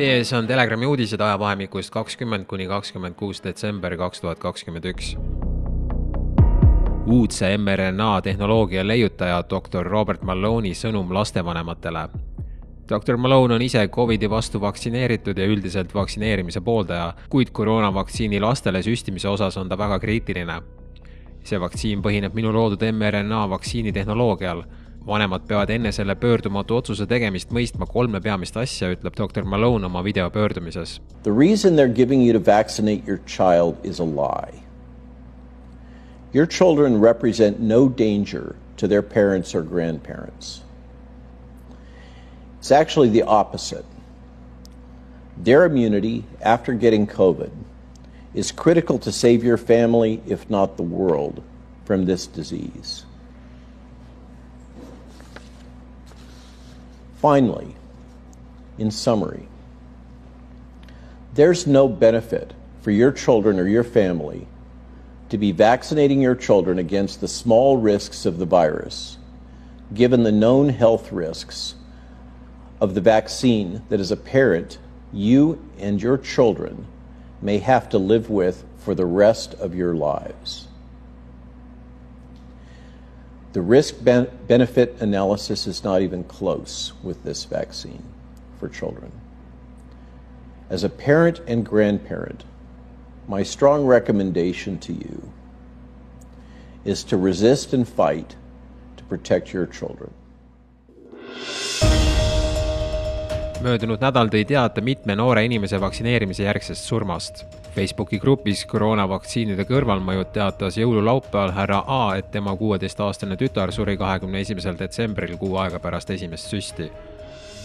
Teie ees on Telegrami uudised ajavahemikust kakskümmend kuni kakskümmend kuus detsember kaks tuhat kakskümmend üks. uudse mRNA tehnoloogia leiutaja doktor Robert Malone'i sõnum lastevanematele. doktor Malone on ise Covidi vastu vaktsineeritud ja üldiselt vaktsineerimise pooldaja, kuid koroonavaktsiini lastele süstimise osas on ta väga kriitiline. see vaktsiin põhineb minu loodud mRNA vaktsiinitehnoloogial vanemad peavad enne selle pöördumatu otsuse tegemist mõistma kolme peamist asja, ütleb doktor Malone oma videopöördumises. The reason they're giving you to vaccinate your child is a lie. Your children represent no danger to their parents or grandparents. It's actually the opposite. Their immunity after getting COVID is critical to save your family, if not the world, from this disease. Finally, in summary, there's no benefit for your children or your family to be vaccinating your children against the small risks of the virus, given the known health risks of the vaccine that as a parent, you and your children may have to live with for the rest of your lives. The risk benefit analysis is not even close with this vaccine for children. As a parent and grandparent, my strong recommendation to you is to resist and fight to protect your children. Möödunud nädal tõi teate mitme noore inimese vaktsineerimise järgsest surmast. Facebooki grupis koroonavaktsiinide kõrvalmõjud teatas jõululaupäeval härra A, et tema kuueteistaastane tütar suri kahekümne esimesel detsembril, kuu aega pärast esimest süsti.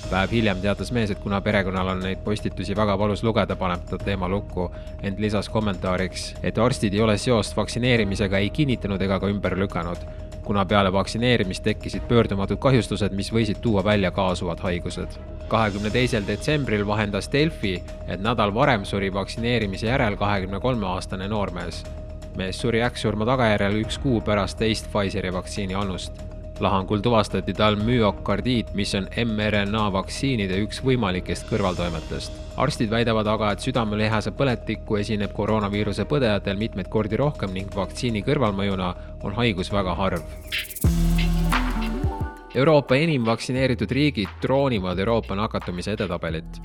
päev hiljem teatas mees, et kuna perekonnal on neid postitusi väga valus lugeda, paneb ta teema lukku, ent lisas kommentaariks, et arstid ei ole seost vaktsineerimisega ei kinnitanud ega ka ümber lükanud kuna peale vaktsineerimist tekkisid pöördumatud kahjustused, mis võisid tuua välja kaasuvad haigused. kahekümne teisel detsembril vahendas Delfi, et nädal varem suri vaktsineerimise järel kahekümne kolme aastane noormees. mees suri äkksurma tagajärjel üks kuu pärast teist Pfizeri vaktsiini annust lahangul tuvastati tal müokardiit, mis on mRNA vaktsiinide üks võimalikest kõrvaltoimetest. arstid väidavad aga, et südamelihase põletikku esineb koroonaviiruse põdejatel mitmeid kordi rohkem ning vaktsiini kõrvalmõjuna on haigus väga harv. Euroopa enim vaktsineeritud riigid troonivad Euroopa nakatumise edetabelit.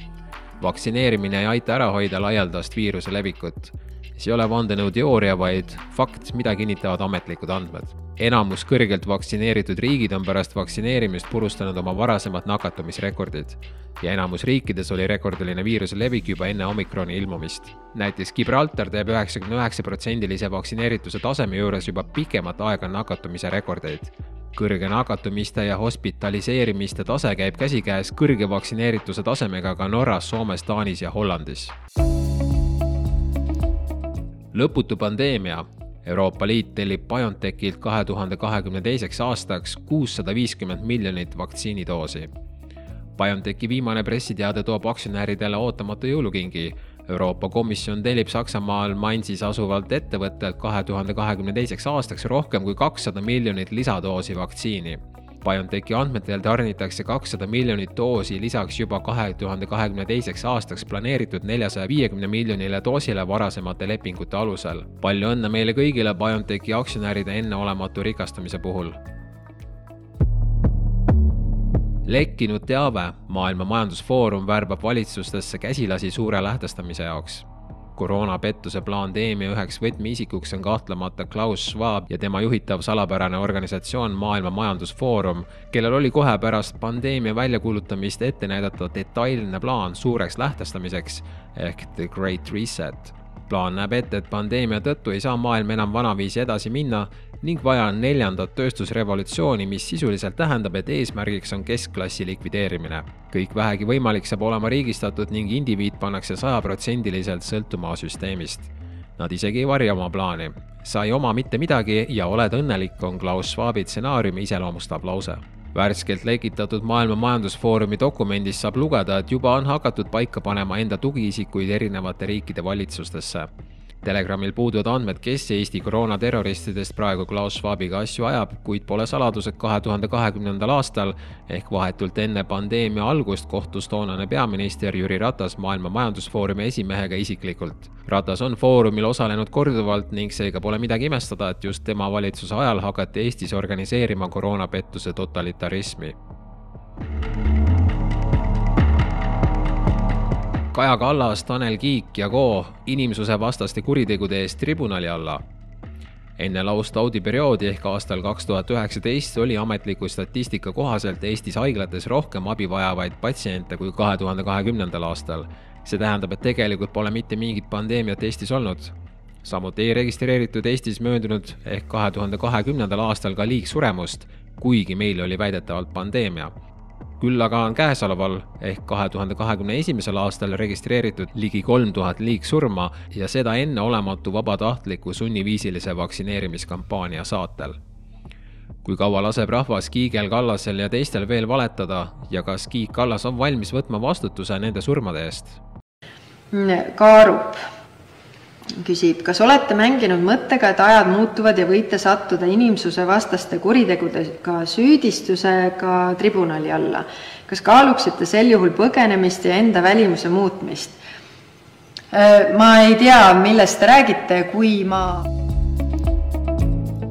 Vaktsineerimine ei aita ära hoida laialdast viiruse levikut see ei ole vandenõuteooria, vaid fakt, mida kinnitavad ametlikud andmed. enamus kõrgelt vaktsineeritud riigid on pärast vaktsineerimist purustanud oma varasemad nakatumisrekordid ja enamus riikides oli rekordiline viiruse levik juba enne omikroni ilmumist. näiteks Gibraltar teeb üheksakümne üheksa protsendilise vaktsineerituse taseme juures juba pikemat aega nakatumise rekordeid kõrge nakatumiste ja hospitaliseerimiste tase käib käsikäes kõrge vaktsineerituse tasemega ka Norras, Soomes, Taanis ja Hollandis lõputu pandeemia. Euroopa Liit tellib BioNTechilt kahe tuhande kahekümne teiseks aastaks kuussada viiskümmend miljonit vaktsiinidoosi. BioNTechi viimane pressiteade toob aktsionäridele ootamatu jõulukingi. Euroopa Komisjon tellib Saksamaal Mainzis asuvalt ettevõttelt kahe tuhande kahekümne teiseks aastaks rohkem kui kakssada miljonit lisadoosi vaktsiini BioNTechi andmetel tarnitakse kakssada miljonit doosi lisaks juba kahe tuhande kahekümne teiseks aastaks planeeritud neljasaja viiekümne miljonile doosile varasemate lepingute alusel. palju õnne meile kõigile BioNTechi aktsionäride enneolematu rikastumise puhul! Lekkinud teave, Maailma Majandusfoorum värbab valitsustesse käsilasi suure lähtestamise jaoks. Koroonapettuse pandeemia üheks võtmeisikuks on kahtlemata Klaus Schwab ja tema juhitav salapärane organisatsioon Maailma Majandusfoorum, kellel oli kohe pärast pandeemia väljakuulutamist ette näidata detailne plaan suureks lähtestamiseks ehk The Great Reset plaan näeb ette, et pandeemia tõttu ei saa maailm enam vanaviisi edasi minna ning vaja on neljandat tööstusrevolutsiooni, mis sisuliselt tähendab, et eesmärgiks on keskklassi likvideerimine. kõik vähegi võimalik saab olema riigistatud ning indiviid pannakse sajaprotsendiliselt sõltuma süsteemist. Nad isegi ei varja oma plaani. sa ei oma mitte midagi ja oled õnnelik, on Klaus Schwabi stsenaariumi iseloomustav lause värskelt lekitatud Maailma Majandusfoorumi dokumendist saab lugeda, et juba on hakatud paika panema enda tugiisikuid erinevate riikide valitsustesse. Telegramil puuduvad andmed, kes Eesti koroonaterroristidest praegu Klaus Schwabiga asju ajab, kuid pole saladus, et kahe tuhande kahekümnendal aastal ehk vahetult enne pandeemia algust kohtus toonane peaminister Jüri Ratas Maailma Majandusfoorumi esimehega isiklikult. Ratas on foorumil osalenud korduvalt ning seega pole midagi imestada, et just tema valitsuse ajal hakati Eestis organiseerima koroonapettuse totalitarismi Kaja Kallas, Tanel Kiik ja Ko inimsusevastaste kuritegude eest tribunali alla. enne laustaudi perioodi ehk aastal kaks tuhat üheksateist oli ametliku statistika kohaselt Eestis haiglates rohkem abi vajavaid patsiente kui kahe tuhande kahekümnendal aastal. see tähendab, et tegelikult pole mitte mingit pandeemiat Eestis olnud. samuti ei registreeritud Eestis möödunud ehk kahe tuhande kahekümnendal aastal ka liigsuremust, kuigi meil oli väidetavalt pandeemia küll aga on käesoleval ehk kahe tuhande kahekümne esimesel aastal registreeritud ligi kolm tuhat liigsurma ja seda enneolematu vabatahtliku sunniviisilise vaktsineerimiskampaania saatel. kui kaua laseb rahvas Kiigel, Kallasel ja teistel veel valetada ja kas Kiik Kallas on valmis võtma vastutuse nende surmade eest? kaarup küsib, kas olete mänginud mõttega, et ajad muutuvad ja võite sattuda inimsusevastaste kuritegudega süüdistusega tribunali alla? kas kaaluksite sel juhul põgenemist ja enda välimuse muutmist? Äh, ma ei tea, millest te räägite, kui ma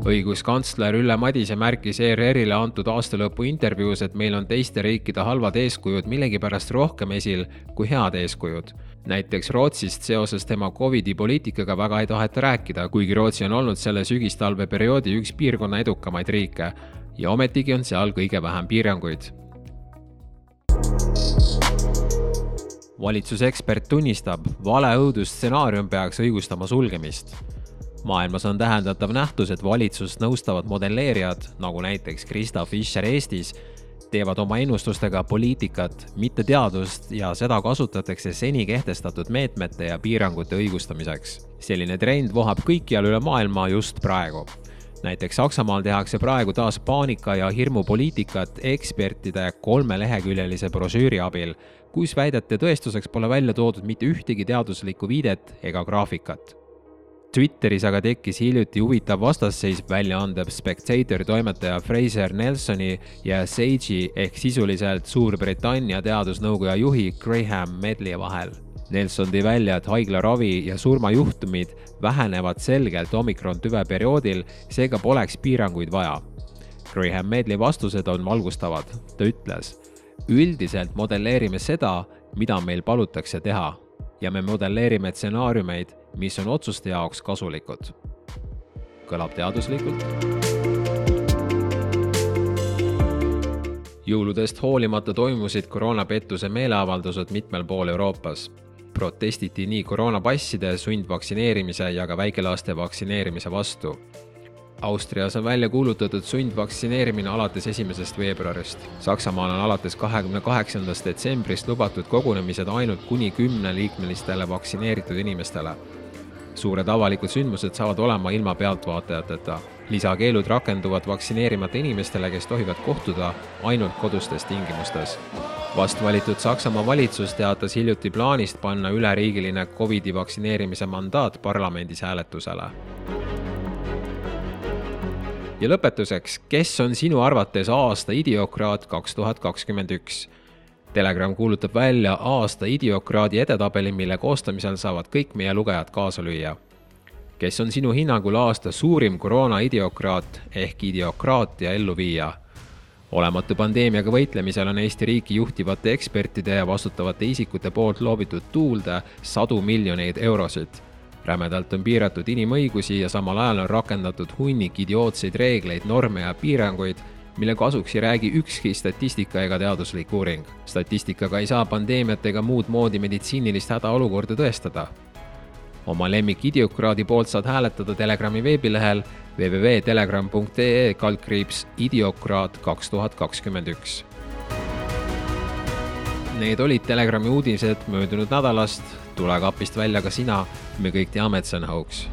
õiguskantsler Ülle Madise märkis ERR-ile antud aastalõpu intervjuus, et meil on teiste riikide halvad eeskujud millegipärast rohkem esil kui head eeskujud. Näiteks Rootsist seoses tema Covidi poliitikaga väga ei taheta rääkida, kuigi Rootsi on olnud selle sügistalve perioodi üks piirkonna edukamaid riike ja ometigi on seal kõige vähem piiranguid. valitsuse ekspert tunnistab, valeõudusstsenaarium peaks õigustama sulgemist maailmas on täheldatav nähtus, et valitsust nõustavad modelleerijad, nagu näiteks Krista Fischer Eestis, teevad oma ennustustega poliitikat, mitte teadust ja seda kasutatakse seni kehtestatud meetmete ja piirangute õigustamiseks. selline trend vohab kõikjal üle maailma just praegu. näiteks Saksamaal tehakse praegu taas paanika ja hirmupoliitikat ekspertide kolmeleheküljelise brošüüri abil, kus väidete tõestuseks pole välja toodud mitte ühtegi teaduslikku viidet ega graafikat Twitteris aga tekkis hiljuti huvitav vastasseis väljaande Spectator toimetaja Fraser Nelsoni ja Sage'i ehk sisuliselt Suurbritannia teadusnõukoja juhi Graham Medley vahel. Nelson tõi välja, et haiglaravi ja surmajuhtumid vähenevad selgelt omikron tüve perioodil, seega poleks piiranguid vaja. Graham Medley vastused on valgustavad, ta ütles. üldiselt modelleerime seda, mida meil palutakse teha ja me modelleerime stsenaariumeid, mis on otsuste jaoks kasulikud. kõlab teaduslikult? jõuludest hoolimata toimusid koroonapettuse meeleavaldused mitmel pool Euroopas. protestiti nii koroonapasside, sundvaktsineerimise ja ka väikelaste vaktsineerimise vastu Austrias on välja kuulutatud sundvaktsineerimine alates esimesest veebruarist. Saksamaal on alates kahekümne kaheksandast detsembrist lubatud kogunemised ainult kuni kümneliikmelistele vaktsineeritud inimestele. Suured avalikud sündmused saavad olema ilma pealtvaatajateta. lisakeelud rakenduvad vaktsineerimata inimestele, kes tohivad kohtuda ainult kodustes tingimustes. vastvalitud Saksamaa valitsus teatas hiljuti plaanist panna üleriigiline Covidi vaktsineerimise mandaat parlamendis hääletusele ja lõpetuseks, kes on sinu arvates aasta idiokraat kaks tuhat kakskümmend üks? Telegram kuulutab välja aasta idiokraadi edetabeli, mille koostamisel saavad kõik meie lugejad kaasa lüüa. kes on sinu hinnangul aasta suurim koroona idiokraat ehk idiokraatia elluviija? olematu pandeemiaga võitlemisel on Eesti riiki juhtivate ekspertide ja vastutavate isikute poolt loobitud tuulde sadu miljoneid eurosid rämedalt on piiratud inimõigusi ja samal ajal on rakendatud hunnik idiootseid reegleid, norme ja piiranguid, mille kasuks ei räägi ükski statistika ega teaduslik uuring. statistikaga ei saa pandeemiat ega muud moodi meditsiinilist hädaolukorda tõestada. oma lemmik idiokraadi poolt saad hääletada Telegrami veebilehel www.telegram.ee kaldkriips idiokraat kaks tuhat kakskümmend üks. Need olid Telegrami uudised möödunud nädalast tule kapist välja ka sina, me kõik teame, et see on hoogs